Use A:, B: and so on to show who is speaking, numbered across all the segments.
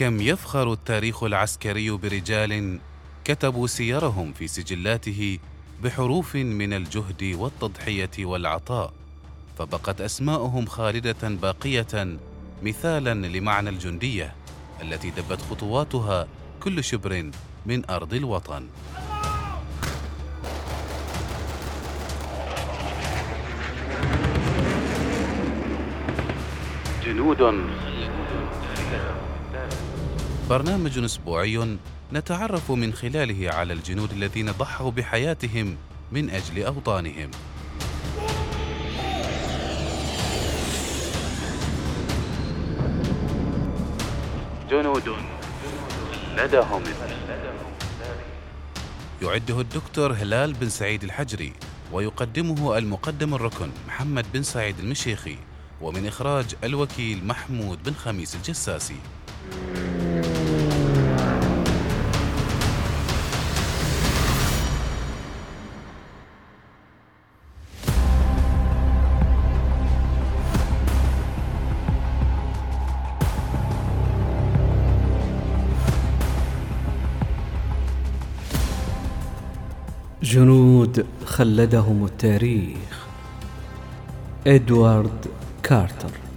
A: كم يفخر التاريخ العسكري برجال كتبوا سيرهم في سجلاته بحروف من الجهد والتضحية والعطاء فبقت اسماءهم خالدة باقية مثالا لمعنى الجندية التي دبت خطواتها كل شبر من أرض الوطن. جنود برنامج أسبوعي نتعرف من خلاله على الجنود الذين ضحوا بحياتهم من أجل أوطانهم. جنود لدهم. يعده الدكتور هلال بن سعيد الحجري ويقدمه المقدم الركن محمد بن سعيد المشيخي ومن إخراج الوكيل محمود بن خميس الجساسي.
B: جنود خلدهم التاريخ. إدوارد كارتر.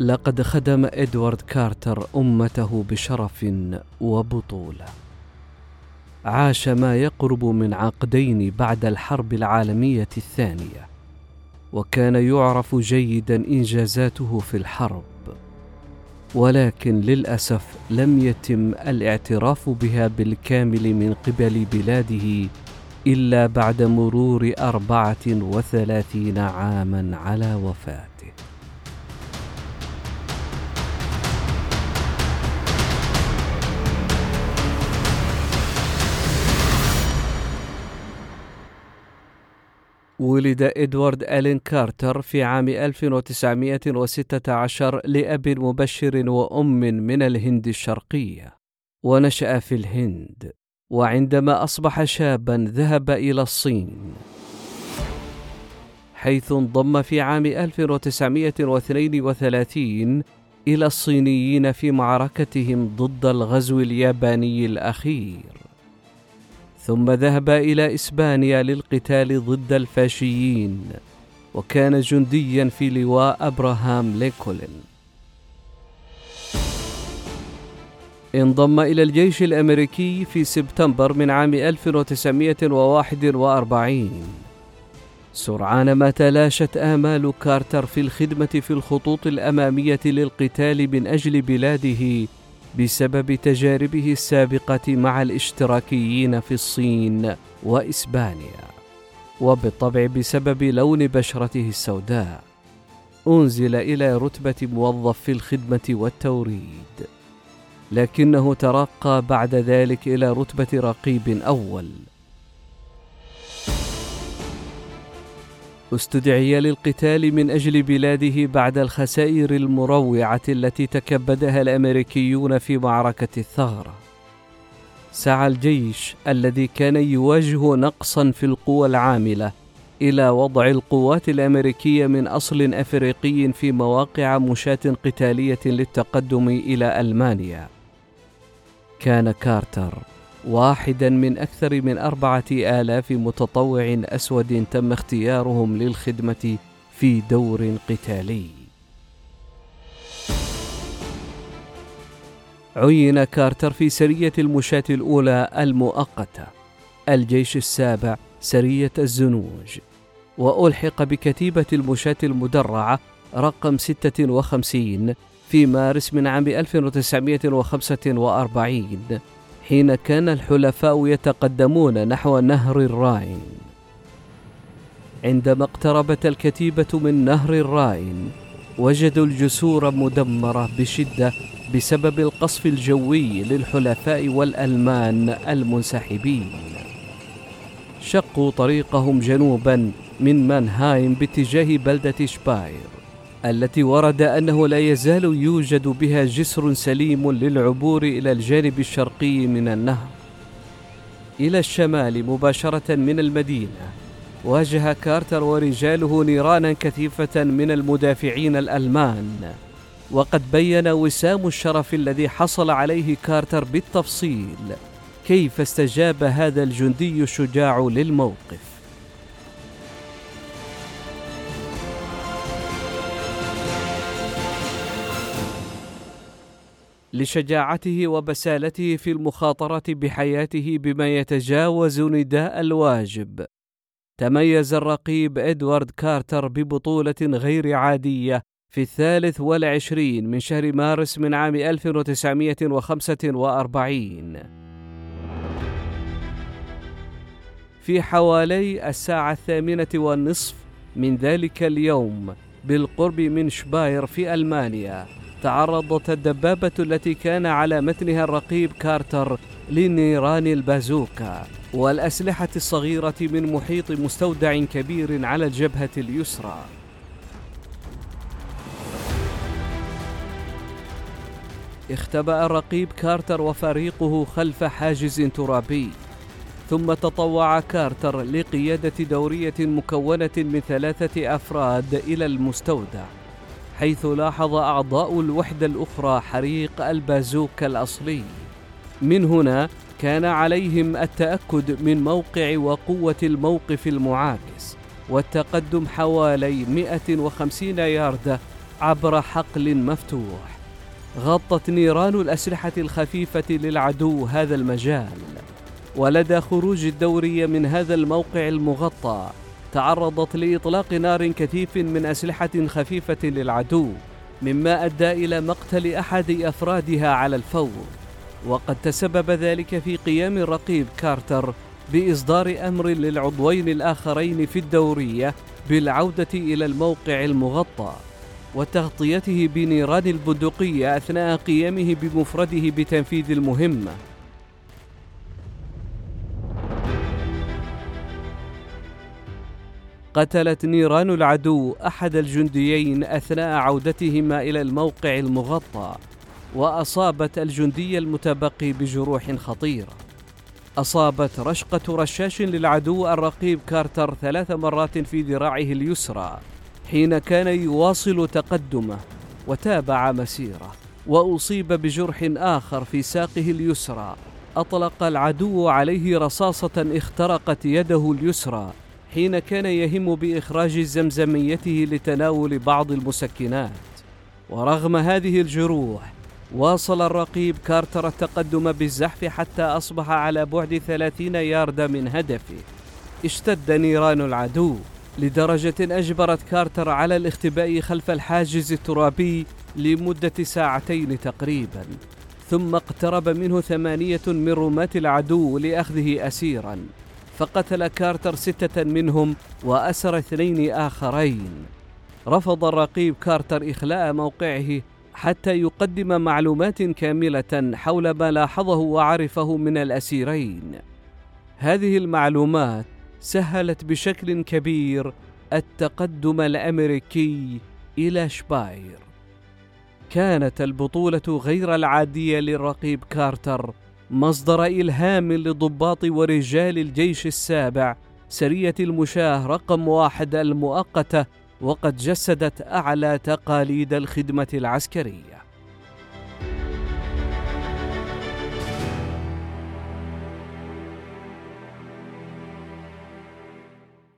B: لقد خدم إدوارد كارتر أمته بشرف وبطوله عاش ما يقرب من عقدين بعد الحرب العالمية الثانية وكان يعرف جيدا إنجازاته في الحرب. ولكن للأسف لم يتم الاعتراف بها بالكامل من قبل بلاده إلا بعد مرور أربعة وثلاثين عاما على وفاة. ولد إدوارد ألين كارتر في عام 1916 لأب مبشر وأم من الهند الشرقية ونشأ في الهند وعندما أصبح شابا ذهب إلى الصين. حيث انضم في عام 1932 إلى الصينيين في معركتهم ضد الغزو الياباني الأخير. ثم ذهب إلى إسبانيا للقتال ضد الفاشيين وكان جنديا في لواء أبراهام لينكولن. انضم إلى الجيش الأمريكي في سبتمبر من عام 1941 سرعان ما تلاشت آمال كارتر في الخدمة في الخطوط الأمامية للقتال من أجل بلاده بسبب تجاربه السابقة مع الاشتراكيين في الصين وإسبانيا وبالطبع بسبب لون بشرته السوداء. أنزل إلى رتبة موظف في الخدمة والتوريد. لكنه ترقى بعد ذلك إلى رتبة رقيب أول. استدعي للقتال من أجل بلاده بعد الخسائر المروعة التي تكبدها الأمريكيون في معركة الثغره سعى الجيش الذي كان يواجه نقصا في القوى العاملة إلى وضع القوات الأمريكية من أصل أفريقي في مواقع مشاة قتالية للتقدم إلى ألمانيا. كان كارتر واحدا من أكثر من أربعة آلاف متطوع أسود تم اختيارهم للخدمة في دور قتالي. عين كارتر في سرية المشاة الأولى المؤقتة. الجيش السابع سرية الزنوج. وألحق بكتيبة المشاة المدرعة رقم 56 في مارس من عام 1945 حين كان الحلفاء يتقدمون نحو نهر الراين. عندما اقتربت الكتيبة من نهر الراين وجدوا الجسور مدمرة بشدة بسبب القصف الجوي للحلفاء والألمان المنسحبين. شقوا طريقهم جنوبا من مانهايم باتجاه بلدة شباير. التي ورد أنه لا يزال يوجد بها جسر سليم للعبور إلى الجانب الشرقي من النهر. إلى الشمال مباشرة من المدينة واجه كارتر ورجاله نيرانا كثيفة من المدافعين الألمان. وقد بين وسام الشرف الذي حصل عليه كارتر بالتفصيل كيف استجاب هذا الجندي الشجاع للموقف. لشجاعته وبسالته في المخاطره بحياته بما يتجاوز نداء الواجب. تميز الرقيب إدوارد كارتر ببطولة غير عادية في الثالث والعشرين من شهر مارس من عام 1945 في حوالي الساعة الثامنة والنصف من ذلك اليوم بالقرب من شباير في ألمانيا. تعرضت الدبابة التي كان على متنها الرقيب كارتر لنيران البازوكا والأسلحة الصغيرة من محيط مستودع كبير على الجبهة اليسرى. اختبأ الرقيب كارتر وفريقه خلف حاجز ترابي ثم تطوع كارتر لقيادة دورية مكونة من ثلاثة أفراد إلى المستودع. حيث لاحظ أعضاء الوحدة الأخرى حريق البازوكا الأصلي. من هنا كان عليهم التأكد من موقع وقوة الموقف المعاكس والتقدم حوالي 150 ياردة عبر حقل مفتوح. غطت نيران الأسلحة الخفيفة للعدو هذا المجال ولدى خروج الدورية من هذا الموقع المغطى. تعرضت لإطلاق نار كثيف من أسلحة خفيفة للعدو مما أدى إلى مقتل أحد أفرادها على الفور. وقد تسبب ذلك في قيام الرقيب كارتر بإصدار أمر للعضوين الآخرين في الدورية بالعودة إلى الموقع المغطى وتغطيته بنيران البندقية أثناء قيامه بمفرده بتنفيذ المهمة. قتلت نيران العدو أحد الجنديين أثناء عودتهما إلى الموقع المغطى وأصابت الجندي المتبقي بجروح خطيرة. أصابت رشقة رشاش للعدو الرقيب كارتر ثلاث مرات في ذراعه اليسرى حين كان يواصل تقدمه وتابع مسيره وأصيب بجرح آخر في ساقه اليسرى. أطلق العدو عليه رصاصة اخترقت يده اليسرى حين كان يهم بإخراج زمزميته لتناول بعض المسكنات. ورغم هذه الجروح واصل الرقيب كارتر التقدم بالزحف حتى أصبح على بعد ثلاثين يارد من هدفه. اشتد نيران العدو لدرجة أجبرت كارتر على الاختباء خلف الحاجز الترابي لمدة ساعتين تقريبا. ثم اقترب منه ثمانية من رماة العدو لأخذه أسيرا. فقتل كارتر ستة منهم وأسر اثنين آخرين. رفض الرقيب كارتر إخلاء موقعه حتى يقدم معلومات كاملة حول ما لاحظه وعرفه من الأسيرين. هذه المعلومات سهلت بشكل كبير التقدم الأمريكي إلى شباير. كانت البطولة غير العادية للرقيب كارتر مصدر إلهام لضباط ورجال الجيش السابع سرية المشاه رقم واحد المؤقتة وقد جسدت أعلى تقاليد الخدمة العسكرية.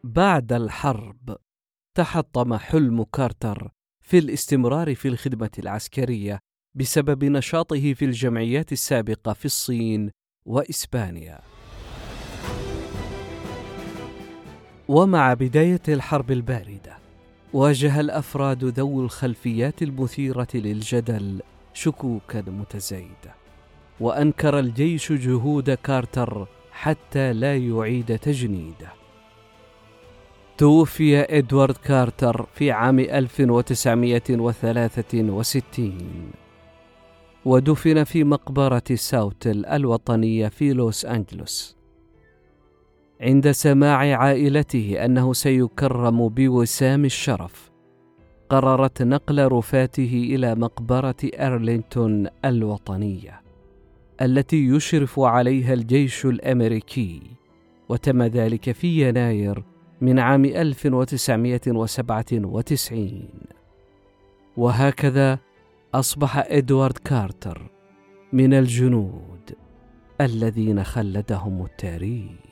B: بعد الحرب تحطم حلم كارتر في الاستمرار في الخدمة العسكرية. بسبب نشاطه في الجمعيات السابقة في الصين وإسبانيا. ومع بداية الحرب الباردة واجه الأفراد ذوو الخلفيات المثيرة للجدل شكوكا متزايدة وأنكر الجيش جهود كارتر حتى لا يعيد تجنيده. توفي إدوارد كارتر في عام 1963 ودفن في مقبرة ساوتل الوطنية في لوس أنجلوس. عند سماع عائلته أنه سيكرم بوسام الشرف قررت نقل رفاته إلى مقبرة أرلينتون الوطنية التي يشرف عليها الجيش الأمريكي وتم ذلك في يناير من عام 1997 وهكذا أصبح إدوارد كارتر من الجنود الذين خلدهم التاريخ.